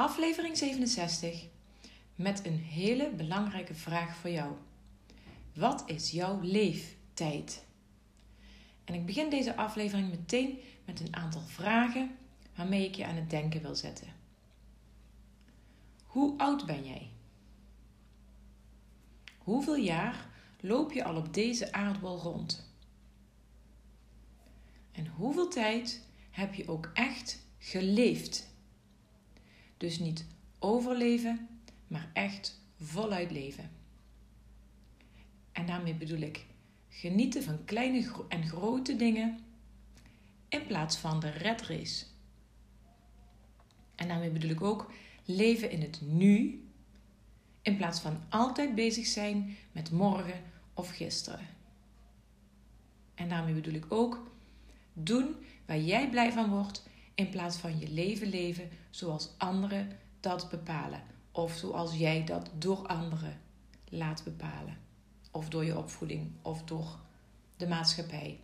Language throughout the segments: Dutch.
Aflevering 67 met een hele belangrijke vraag voor jou. Wat is jouw leeftijd? En ik begin deze aflevering meteen met een aantal vragen waarmee ik je aan het denken wil zetten. Hoe oud ben jij? Hoeveel jaar loop je al op deze aardbol rond? En hoeveel tijd heb je ook echt geleefd? Dus niet overleven, maar echt voluit leven. En daarmee bedoel ik genieten van kleine en grote dingen in plaats van de red race. En daarmee bedoel ik ook leven in het nu in plaats van altijd bezig zijn met morgen of gisteren. En daarmee bedoel ik ook doen waar jij blij van wordt in plaats van je leven leven zoals anderen dat bepalen. Of zoals jij dat door anderen laat bepalen. Of door je opvoeding, of door de maatschappij,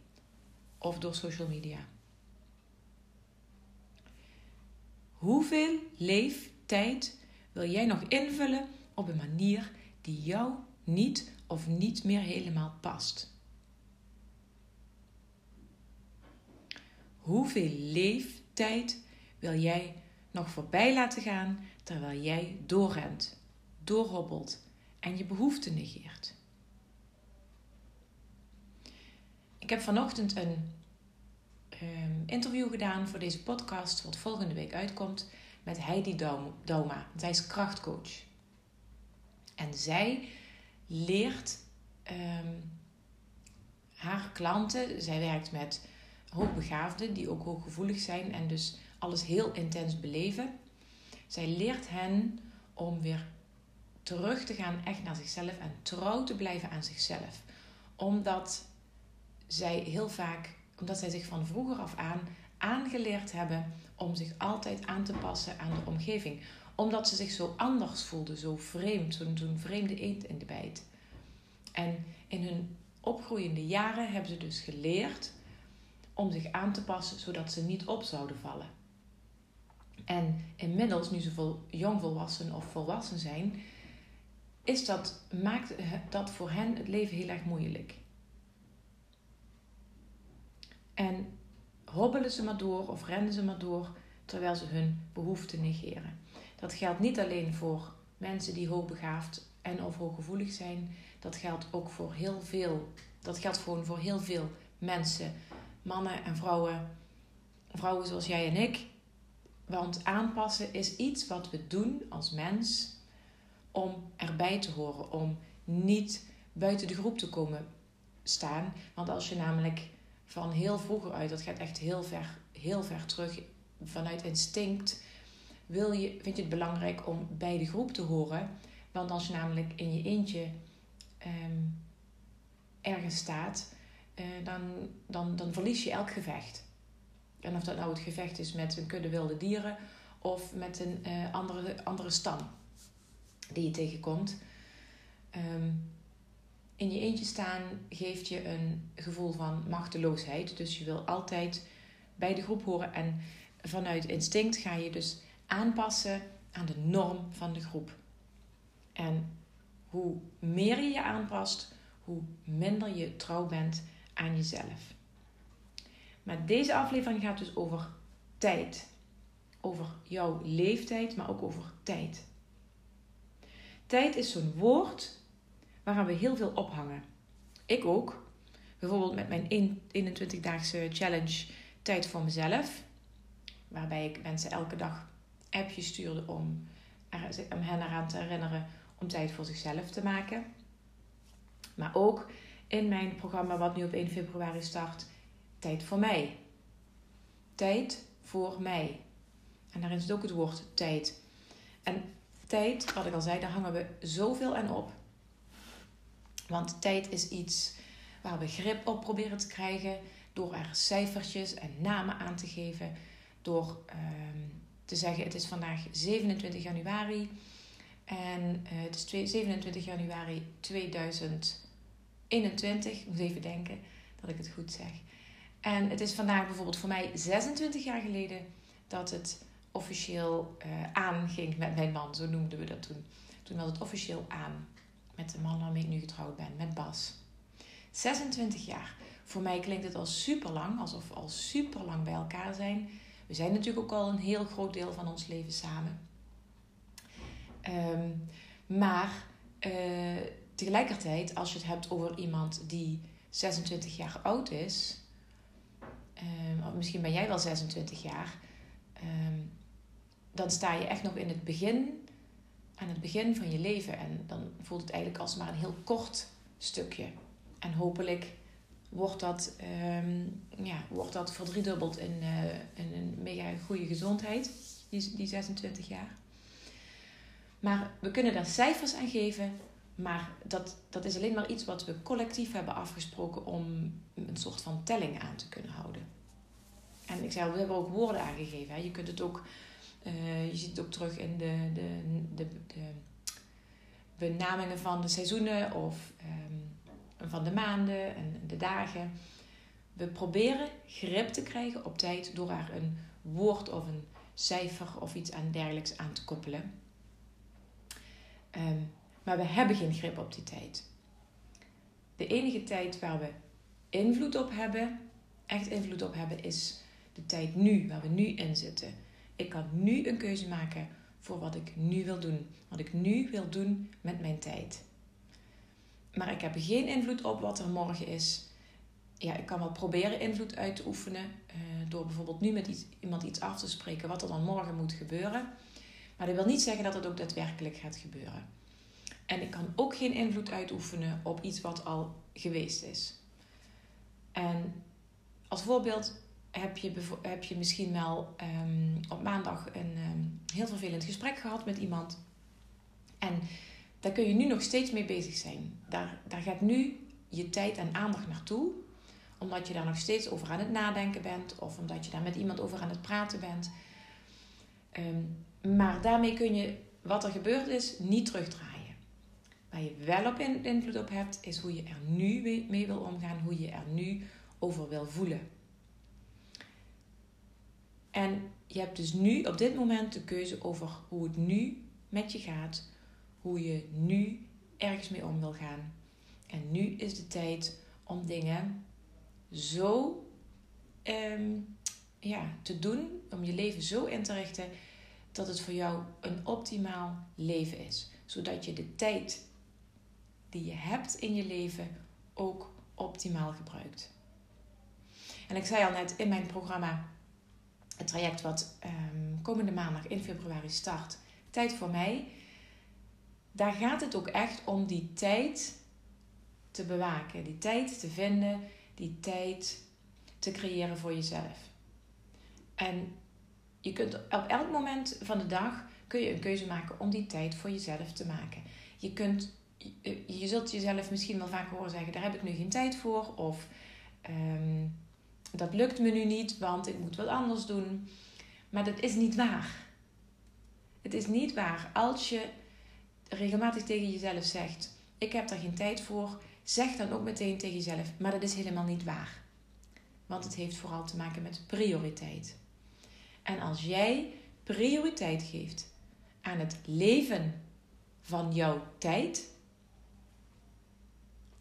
of door social media. Hoeveel leeftijd wil jij nog invullen op een manier die jou niet of niet meer helemaal past? Hoeveel leeftijd wil jij nog voorbij laten gaan terwijl jij doorrent, doorhobbelt en je behoeften negeert? Ik heb vanochtend een um, interview gedaan voor deze podcast, wat volgende week uitkomt, met Heidi Dauma. Zij is krachtcoach. En zij leert um, haar klanten, zij werkt met hoogbegaafden die ook hooggevoelig zijn en dus alles heel intens beleven. Zij leert hen om weer terug te gaan echt naar zichzelf en trouw te blijven aan zichzelf. Omdat zij heel vaak, omdat zij zich van vroeger af aan aangeleerd hebben om zich altijd aan te passen aan de omgeving. Omdat ze zich zo anders voelden, zo vreemd, zo'n vreemde eend in de bijt. En in hun opgroeiende jaren hebben ze dus geleerd om zich aan te passen zodat ze niet op zouden vallen. En inmiddels, nu ze vol, jong volwassen of volwassen zijn, is dat, maakt dat voor hen het leven heel erg moeilijk. En hobbelen ze maar door of rennen ze maar door terwijl ze hun behoeften negeren. Dat geldt niet alleen voor mensen die hoogbegaafd en of hooggevoelig zijn. Dat geldt ook voor heel veel. Dat geldt gewoon voor heel veel mensen mannen en vrouwen, vrouwen zoals jij en ik. Want aanpassen is iets wat we doen als mens om erbij te horen, om niet buiten de groep te komen staan. Want als je namelijk van heel vroeger uit, dat gaat echt heel ver, heel ver terug, vanuit instinct, wil je, vind je het belangrijk om bij de groep te horen. Want als je namelijk in je eentje ehm, ergens staat, eh, dan, dan, dan verlies je elk gevecht. En of dat nou het gevecht is met een kudde wilde dieren of met een uh, andere, andere stam die je tegenkomt. Ehm, in je eentje staan geeft je een gevoel van machteloosheid. Dus je wil altijd bij de groep horen en vanuit instinct ga je dus aanpassen aan de norm van de groep. En hoe meer je je aanpast, hoe minder je trouw bent aan jezelf. Maar deze aflevering gaat dus over tijd. Over jouw leeftijd, maar ook over tijd. Tijd is zo'n woord waaraan we heel veel ophangen. Ik ook. Bijvoorbeeld met mijn 21-daagse challenge Tijd voor mezelf. Waarbij ik mensen elke dag appjes stuurde om, om hen eraan te herinneren om tijd voor zichzelf te maken. Maar ook in mijn programma wat nu op 1 februari start, Tijd voor mij. Tijd voor mij. En daarin zit ook het woord tijd. En tijd, wat ik al zei, daar hangen we zoveel aan op. Want tijd is iets waar we grip op proberen te krijgen door er cijfertjes en namen aan te geven. Door ehm, te zeggen: het is vandaag 27 januari en uh, het is 27 januari 2021. Ik moet even denken dat ik het goed zeg. En het is vandaag bijvoorbeeld voor mij 26 jaar geleden dat het officieel uh, aanging met mijn man. Zo noemden we dat toen. Toen was het officieel aan met de man waarmee ik nu getrouwd ben, met Bas. 26 jaar. Voor mij klinkt het al super lang, alsof we al super lang bij elkaar zijn. We zijn natuurlijk ook al een heel groot deel van ons leven samen. Um, maar uh, tegelijkertijd, als je het hebt over iemand die 26 jaar oud is, of misschien ben jij wel 26 jaar, um, dan sta je echt nog in het begin, aan het begin van je leven. En dan voelt het eigenlijk als maar een heel kort stukje. En hopelijk wordt dat, um, ja, wordt dat verdriedubbeld in, uh, in een mega goede gezondheid, die, die 26 jaar. Maar we kunnen daar cijfers aan geven, maar dat, dat is alleen maar iets wat we collectief hebben afgesproken om een soort van telling aan te kunnen houden. En ik zei we hebben ook woorden aangegeven. Hè. Je kunt het ook, uh, je ziet het ook terug in de, de, de, de benamingen van de seizoenen of um, van de maanden en de dagen. We proberen grip te krijgen op tijd door er een woord of een cijfer of iets aan dergelijks aan te koppelen. Um, maar we hebben geen grip op die tijd. De enige tijd waar we invloed op hebben, echt invloed op hebben, is de tijd nu, waar we nu in zitten. Ik kan nu een keuze maken voor wat ik nu wil doen. Wat ik nu wil doen met mijn tijd. Maar ik heb geen invloed op wat er morgen is. Ja, ik kan wel proberen invloed uit te oefenen. Uh, door bijvoorbeeld nu met iemand iets af te spreken wat er dan morgen moet gebeuren. Maar dat wil niet zeggen dat het ook daadwerkelijk gaat gebeuren. En ik kan ook geen invloed uitoefenen op iets wat al geweest is. En als voorbeeld heb je, heb je misschien wel um, op maandag een um, heel vervelend gesprek gehad met iemand. En daar kun je nu nog steeds mee bezig zijn. Daar, daar gaat nu je tijd en aandacht naartoe. Omdat je daar nog steeds over aan het nadenken bent. Of omdat je daar met iemand over aan het praten bent. Um, maar daarmee kun je wat er gebeurd is niet terugdraaien. Waar je wel op invloed op hebt, is hoe je er nu mee wil omgaan. Hoe je er nu over wil voelen. En je hebt dus nu op dit moment de keuze over hoe het nu met je gaat, hoe je nu ergens mee om wil gaan. En nu is de tijd om dingen zo um, ja, te doen, om je leven zo in te richten dat het voor jou een optimaal leven is. Zodat je de tijd die je hebt in je leven ook optimaal gebruikt. En ik zei al net in mijn programma het traject wat um, komende maandag in februari start, Tijd voor mij. Daar gaat het ook echt om die tijd te bewaken, die tijd te vinden, die tijd te creëren voor jezelf. En je kunt op elk moment van de dag kun je een keuze maken om die tijd voor jezelf te maken. Je kunt, je zult jezelf misschien wel vaak horen zeggen: daar heb ik nu geen tijd voor, of um, dat lukt me nu niet, want ik moet wat anders doen. Maar dat is niet waar. Het is niet waar. Als je regelmatig tegen jezelf zegt: Ik heb daar geen tijd voor, zeg dan ook meteen tegen jezelf: Maar dat is helemaal niet waar. Want het heeft vooral te maken met prioriteit. En als jij prioriteit geeft aan het leven van jouw tijd,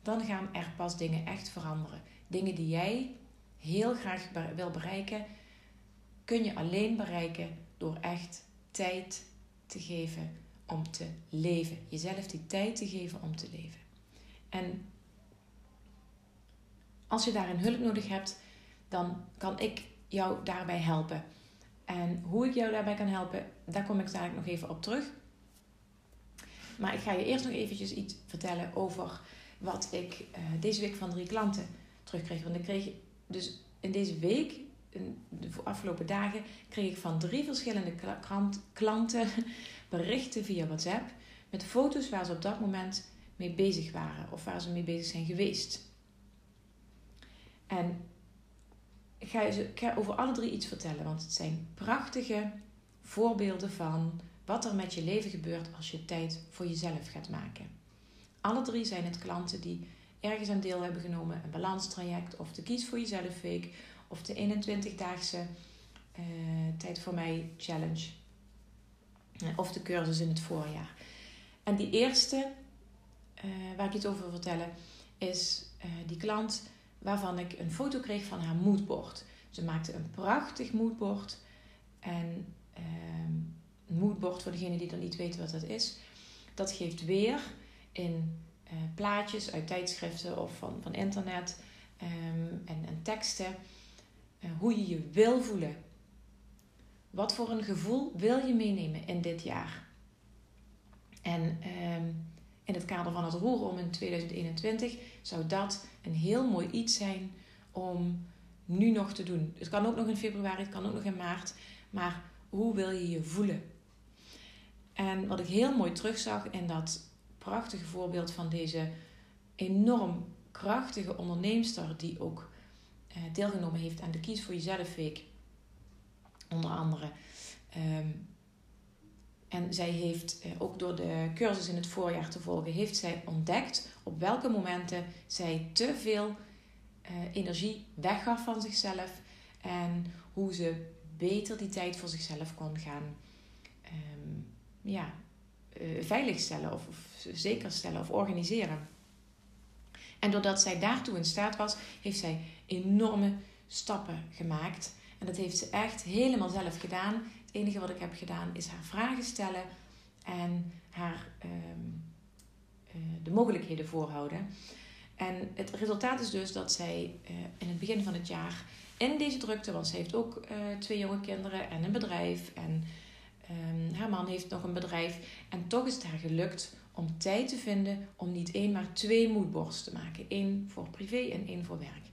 dan gaan er pas dingen echt veranderen. Dingen die jij heel graag wil bereiken, kun je alleen bereiken door echt tijd te geven om te leven. Jezelf die tijd te geven om te leven. En als je daarin hulp nodig hebt, dan kan ik jou daarbij helpen. En hoe ik jou daarbij kan helpen, daar kom ik dadelijk nog even op terug. Maar ik ga je eerst nog eventjes iets vertellen over wat ik uh, deze week van drie klanten terugkreeg. Want ik kreeg dus in deze week, in de afgelopen dagen, kreeg ik van drie verschillende klanten berichten via WhatsApp met foto's waar ze op dat moment mee bezig waren of waar ze mee bezig zijn geweest. En ga, ik ga over alle drie iets vertellen, want het zijn prachtige voorbeelden van wat er met je leven gebeurt als je tijd voor jezelf gaat maken. Alle drie zijn het klanten die ergens aan deel hebben genomen, een balanstraject of de Kies voor Jezelf Week of de 21-daagse uh, Tijd voor Mij Challenge eh, of de cursus in het voorjaar. En die eerste, uh, waar ik iets over wil vertellen, is die klant waarvan ik een foto kreeg van haar moodboard. Ze maakte een prachtig moodboard. En een moodboard, voor degenen die dan niet weten wat dat is, dat geeft weer in uh, plaatjes uit tijdschriften of van, van internet um, en, en, teksten uh, hoe je je wil voelen. Wat voor een gevoel wil je meenemen in dit jaar? En um, in het kader van het roeren om in 2021 zou dat een heel mooi iets zijn om nu nog te doen. Het kan ook nog in februari, het kan ook nog in maart. Maar hoe wil je je voelen? En wat ik heel mooi terugzag in dat prachtige voorbeeld van deze enorm krachtige onderneemster die ook eh, deelgenomen heeft aan de Kies voor Jezelf Week. Onder andere. Um, en zij heeft eh, ook door de cursus in het voorjaar te volgen, heeft zij ontdekt op welke momenten zij te veel uh, energie weggaf van zichzelf. En hoe ze beter die tijd voor zichzelf kon gaan um, ja, uh, veiligstellen of, of zekerstellen of organiseren. En doordat zij daartoe in staat was, heeft zij enorme stappen gemaakt. En dat heeft ze echt helemaal zelf gedaan enige wat ik heb gedaan is haar vragen stellen en haar um, uh, de mogelijkheden voorhouden. En het resultaat is dus dat zij uh, in het begin van het jaar in deze drukte, want ze heeft ook twee jonge kinderen en een bedrijf en um, haar man heeft nog een bedrijf. En toch is het haar gelukt om tijd te vinden om niet één, maar twee moodboards te maken. Eén voor privé en één voor werk.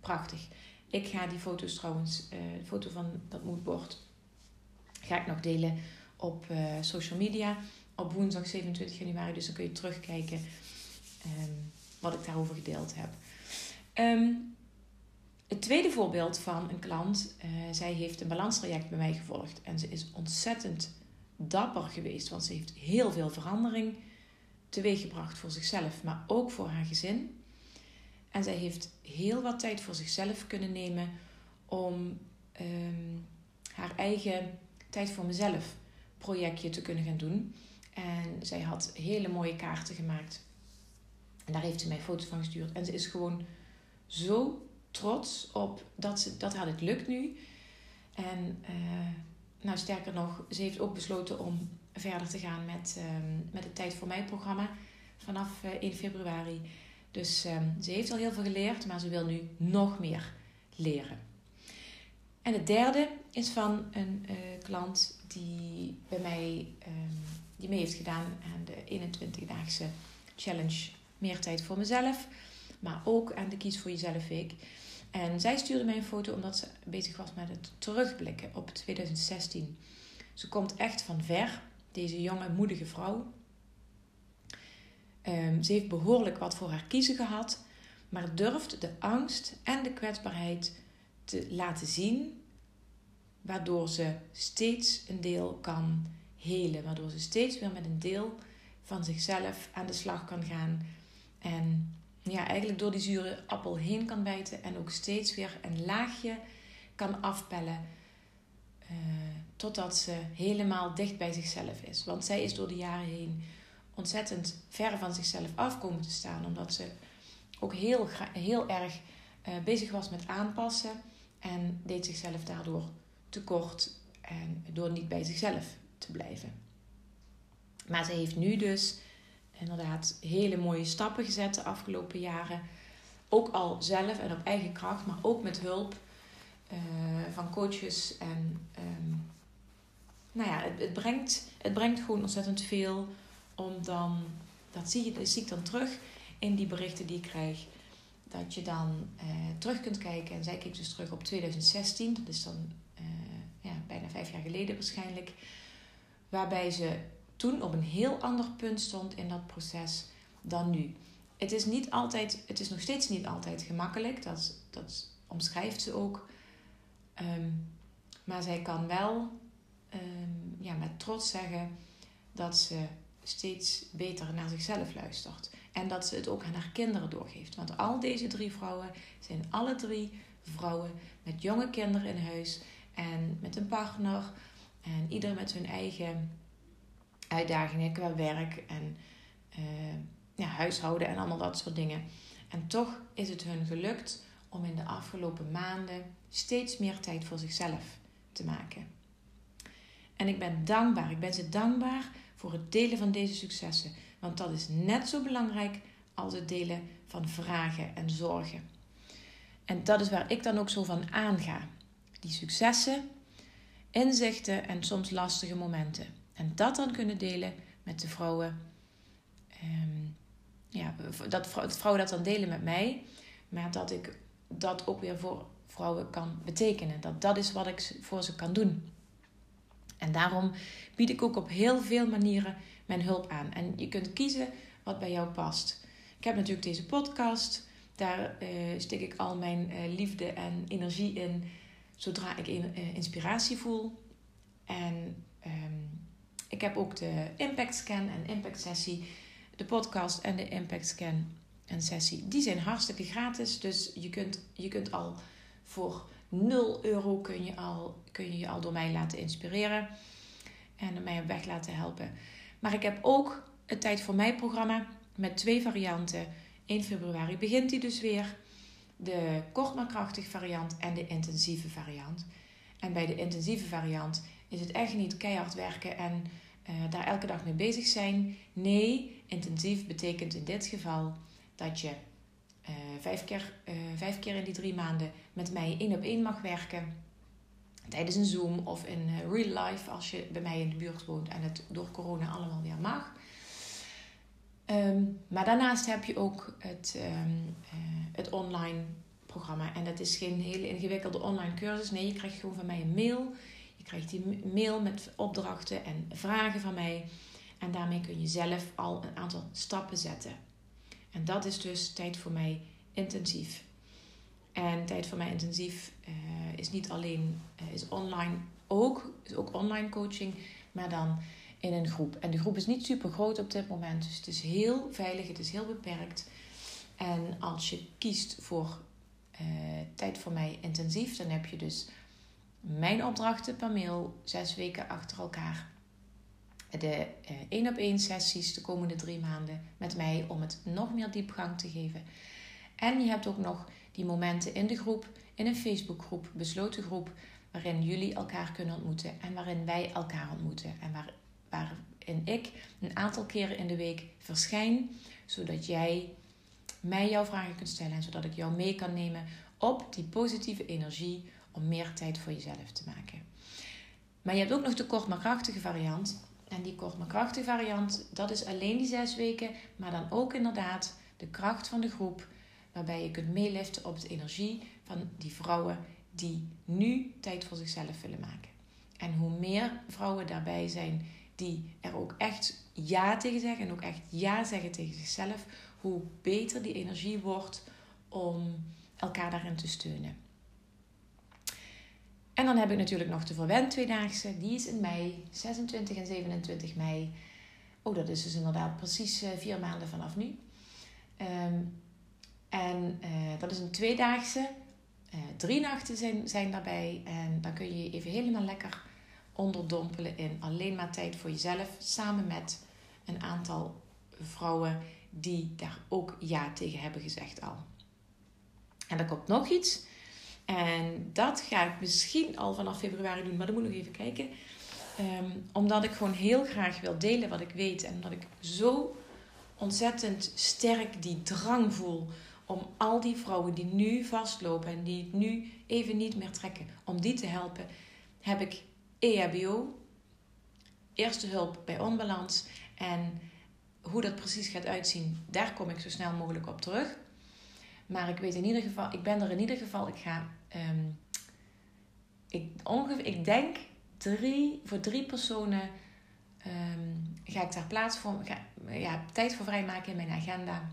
Prachtig. Ik ga die foto's trouwens, de foto van dat moodboard, ga ik nog delen op uh, social media op woensdag 27 januari. Dus dan kun je terugkijken um, wat ik daarover gedeeld heb. Um, het tweede voorbeeld van een klant, uh, zij heeft een balanstraject bij mij gevolgd en ze is ontzettend dapper geweest, want ze heeft heel veel verandering teweeggebracht voor zichzelf, maar ook voor haar gezin. En zij heeft heel wat tijd voor zichzelf kunnen nemen om um, haar eigen tijd voor mezelf projectje te kunnen gaan doen. En zij had hele mooie kaarten gemaakt. En daar heeft ze mij foto's van gestuurd. En ze is gewoon zo trots op dat, ze, dat haar dit lukt nu. En uh, nou, sterker nog, ze heeft ook besloten om verder te gaan met, um, met het Tijd voor Mij programma vanaf uh, 1 februari. Dus um, ze heeft al heel veel geleerd, maar ze wil nu nog meer leren. En het derde is van een uh, klant die bij mij um, die mee heeft gedaan aan de 21-daagse challenge Meer tijd voor mezelf. Maar ook aan de Kies voor Jezelf Week. En zij stuurde mij een foto omdat ze bezig was met het terugblikken op 2016. Ze komt echt van ver, deze jonge, moedige vrouw. Um, ze heeft behoorlijk wat voor haar kiezen gehad, maar durft de angst en de kwetsbaarheid te laten zien, waardoor ze steeds een deel kan helen, waardoor ze steeds weer met een deel van zichzelf aan de slag kan gaan en ja, eigenlijk door die zure appel heen kan bijten en ook steeds weer een laagje kan afpellen uh, totdat ze helemaal dicht bij zichzelf is. Want zij is door de jaren heen ontzettend ver van zichzelf af komen te staan, omdat ze ook heel, heel erg uh, bezig was met aanpassen en deed zichzelf daardoor tekort en door niet bij zichzelf te blijven. Maar ze heeft nu dus inderdaad hele mooie stappen gezet de afgelopen jaren. Ook al zelf en op eigen kracht, maar ook met hulp uh, van coaches. En um, nou ja, het, het, brengt, het brengt gewoon ontzettend veel om dan, dat zie, je, dat zie ik dan terug in die berichten die ik krijg. Dat je dan uh, terug kunt kijken. En zij keek dus terug op 2016. Dat is dan uh, ja, bijna vijf jaar geleden waarschijnlijk. Waarbij ze toen op een heel ander punt stond in dat proces dan nu. Het is, niet altijd, het is nog steeds niet altijd gemakkelijk. Dat, dat omschrijft ze ook. Um, maar zij kan wel um, ja, met trots zeggen dat ze steeds beter naar zichzelf luistert. En dat ze het ook aan haar kinderen doorgeeft. Want al deze drie vrouwen zijn alle drie vrouwen met jonge kinderen in huis en met een partner. En ieder met hun eigen uitdagingen qua werk en uh, ja, huishouden en allemaal dat soort dingen. En toch is het hun gelukt om in de afgelopen maanden steeds meer tijd voor zichzelf te maken. En ik ben dankbaar. Ik ben ze dankbaar voor het delen van deze successen. Want dat is net zo belangrijk als het delen van vragen en zorgen. En dat is waar ik dan ook zo van aanga. Die successen, inzichten en soms lastige momenten. En dat dan kunnen delen met de vrouwen. Um, ja, dat vrouwen dat dan delen met mij. Maar dat ik dat ook weer voor vrouwen kan betekenen. Dat dat is wat ik voor ze kan doen. En daarom bied ik ook op heel veel manieren mijn hulp aan. En je kunt kiezen wat bij jou past. Ik heb natuurlijk deze podcast. Daar uh, ik al mijn uh, liefde en energie in zodra ik uh, inspiratie voel. En um, ik heb ook de Impact Scan en Impact Sessie. De podcast en de Impact Scan en sessie. Die zijn hartstikke gratis. Dus je kunt, je kunt al voor 0 euro kun je, al, kun je je al door mij laten inspireren. En mij op weg laten helpen. Maar ik heb ook het Tijd voor Mij programma met twee varianten. 1 februari begint die dus weer. De kort maar krachtig variant en de intensieve variant. En bij de intensieve variant is het echt niet keihard werken en uh, daar elke dag mee bezig zijn. Nee, intensief betekent in dit geval dat je uh, vijf, keer, uh, vijf keer in die drie maanden met mij één op één mag werken. Tijdens een Zoom of in real life als je bij mij in de buurt woont en het door corona allemaal weer mag. Um, maar daarnaast heb je ook het, um, het online programma. En dat is geen hele ingewikkelde online cursus. Nee, je krijgt gewoon van mij een mail krijgt die mail met opdrachten en vragen van mij. En daarmee kun je zelf al een aantal stappen zetten. En dat is dus tijd voor mij intensief. En tijd voor mij intensief uh, is niet alleen uh, is online ook, is ook online coaching, maar dan in een groep. En de groep is niet super groot op dit moment, dus het is heel veilig, het is heel beperkt. En als je kiest voor uh, tijd voor mij intensief, dan heb je dus mijn opdrachten per mail, zes weken achter elkaar. De één op één sessies de komende drie maanden met mij om het nog meer diepgang te geven. En je hebt ook nog die momenten in de groep, in een Facebookgroep, besloten groep, waarin jullie elkaar kunnen ontmoeten en waarin wij elkaar ontmoeten. En waar, waarin ik een aantal keren in de week verschijn, zodat jij mij jouw vragen kunt stellen en zodat ik jou mee kan nemen op die positieve energie om meer tijd voor jezelf te maken. Maar je hebt ook nog de kort maar krachtige variant. En die kort maar krachtige variant, dat is alleen die zes weken, maar dan ook inderdaad de kracht van de groep, waarbij je kunt meeliften op de energie van die vrouwen die nu tijd voor zichzelf willen maken. En hoe meer vrouwen daarbij zijn die er ook echt ja tegen zeggen en ook echt ja zeggen tegen zichzelf, hoe beter die energie wordt om elkaar daarin te steunen. En dan heb ik natuurlijk nog de Verwend Tweedaagse. Die is in mei, 26 en 27 mei. Oh, dat is dus inderdaad precies uh, vier maanden vanaf nu. Um, en uh, dat is een tweedaagse. Uh, drie nachten zijn, zijn daarbij. En dan kun je je even helemaal lekker onderdompelen in alleen maar tijd voor jezelf. Samen met een aantal vrouwen die daar ook ja tegen hebben gezegd al. En er komt nog iets. En dat ga ik misschien al vanaf februari doen, maar dan moet nog even kijken. Ehm, omdat ik gewoon heel graag wil delen wat ik weet. En omdat ik zo ontzettend sterk die drang voel om al die vrouwen die nu vastlopen en die het nu even niet meer trekken, om die te helpen, heb ik EHBO, eerste hulp bij onbalans. En hoe dat precies gaat uitzien, daar kom ik zo snel mogelijk op terug. Maar ik weet in ieder geval, ik ben er in ieder geval, ik ga, um, ik, ongeveer, ik denk drie, voor drie personen um, ga ik daar plaats voor, ga, ja, tijd voor vrijmaken in mijn agenda.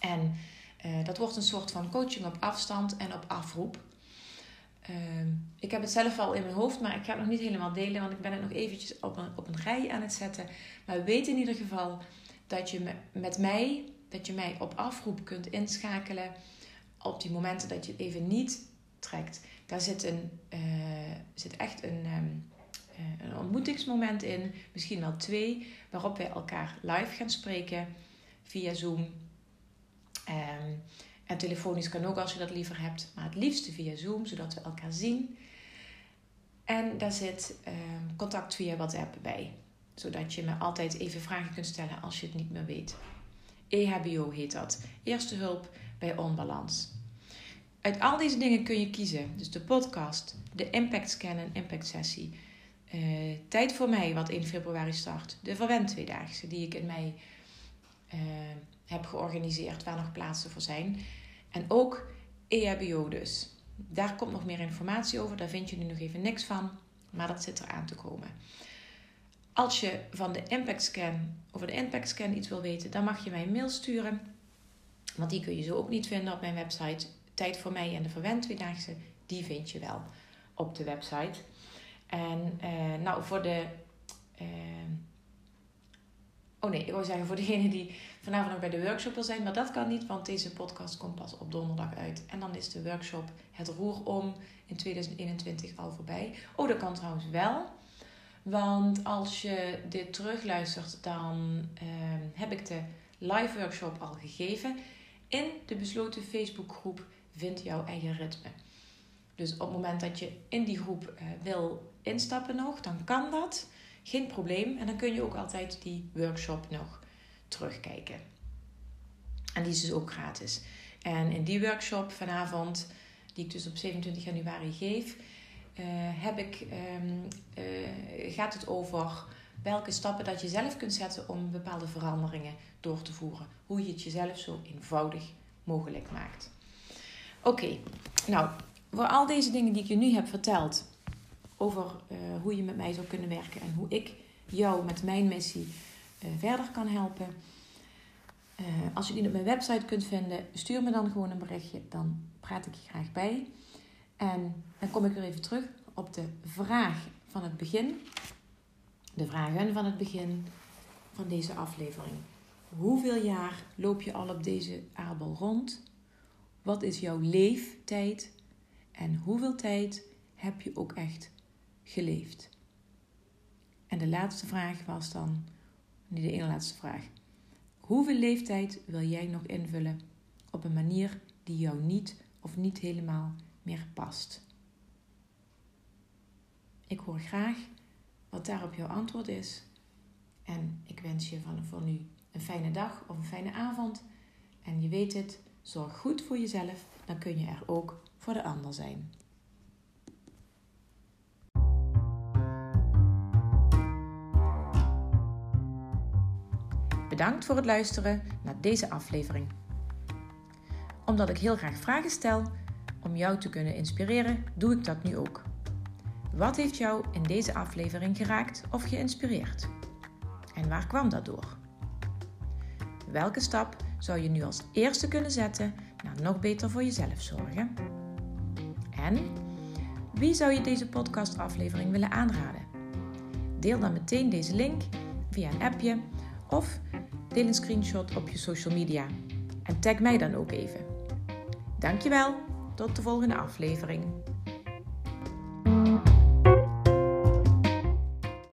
En uh, dat wordt een soort van coaching op afstand en op afroep. Uh, ik heb het zelf al in mijn hoofd, maar ik ga het nog niet helemaal delen, want ik ben het nog eventjes op een, op een rij aan het zetten. Maar weet in ieder geval dat je met mij, dat je mij op afroep kunt inschakelen op die momenten dat je het even niet trekt. Daar zit, een, uh, zit echt een, um, uh, een ontmoetingsmoment in, misschien wel twee, waarop wij elkaar live gaan spreken via Zoom. Um, en telefonisch kan ook als je dat liever hebt, maar het liefste via Zoom, zodat we elkaar zien. En daar zit um, contact via WhatsApp bij, zodat je me altijd even vragen kunt stellen als je het niet meer weet. EHBO heet dat, Eerste Hulp bij Onbalans. Uit al deze dingen kun je kiezen, dus de podcast, de Impact Scan en Impact Sessie, uh, Tijd voor mij, wat in februari start, de Verwend Tweedaagse, die ik in mei uh, heb georganiseerd, waar nog plaatsen voor zijn. En ook EHBO dus. Daar komt nog meer informatie over, daar vind je nu nog even niks van, maar dat zit er aan te komen. Als je van de Impact Scan, over de Impact Scan iets wil weten, dan mag je mij een mail sturen. Want die kun je zo ook niet vinden op mijn website. Tijd voor mij en de Verwend Tweedaagse, die vind je wel op de website. En uh, nou, voor de. Uh, oh nee, ik wil zeggen voor degene die vanavond nog bij de workshop wil zijn. Maar dat kan niet, want deze podcast komt pas op donderdag uit. En dan is de workshop Het Roer Om in 2021 al voorbij. Oh, dat kan trouwens wel. Want als je dit terugluistert, dan uh, heb ik de live workshop al gegeven. In de besloten Facebookgroep Vind jouw eigen ritme. Dus op het moment dat je in die groep uh, wil instappen nog, dan kan dat. Geen probleem. En dan kun je ook altijd die workshop nog terugkijken. En die is dus ook gratis. En in die workshop vanavond, die ik dus op 27 januari geef, uh, heb ik, um, uh, gaat het over welke stappen dat je zelf kunt zetten om bepaalde veranderingen door te voeren. Hoe je het jezelf zo eenvoudig mogelijk maakt. Oké, nou, voor al deze dingen die ik je nu heb verteld over uh, hoe je met mij zou kunnen werken en hoe ik jou met mijn missie uh, verder kan helpen. Uh, als je die op mijn website kunt vinden, stuur me dan gewoon een berichtje. Dan praat ik je graag bij. En dan kom ik weer even terug op de vraag van het begin. De vragen van het begin van deze aflevering. Hoeveel jaar loop je al op deze aardbol rond? Wat is jouw leeftijd? En hoeveel tijd heb je ook echt geleefd? En de laatste vraag was dan, niet de ene laatste vraag. Hoeveel leeftijd wil jij nog invullen op een manier die jou niet of niet helemaal meer past? Ik hoor graag wat daarop jouw antwoord is. En ik wens je van voor nu een fijne dag of een fijne avond. En je weet het, zorg goed voor jezelf, dan kun je er ook voor de ander zijn. Bedankt voor het luisteren naar deze aflevering. Omdat ik heel graag vragen stel om jou te kunnen inspireren, doe ik dat nu ook. Wat heeft jou in deze aflevering geraakt of geïnspireerd? En waar kwam dat door? Welke stap zou je nu als eerste kunnen zetten naar nog beter voor jezelf zorgen? En wie zou je deze podcastaflevering willen aanraden? Deel dan meteen deze link via een appje of deel een screenshot op je social media en tag mij dan ook even. Dankjewel, tot de volgende aflevering.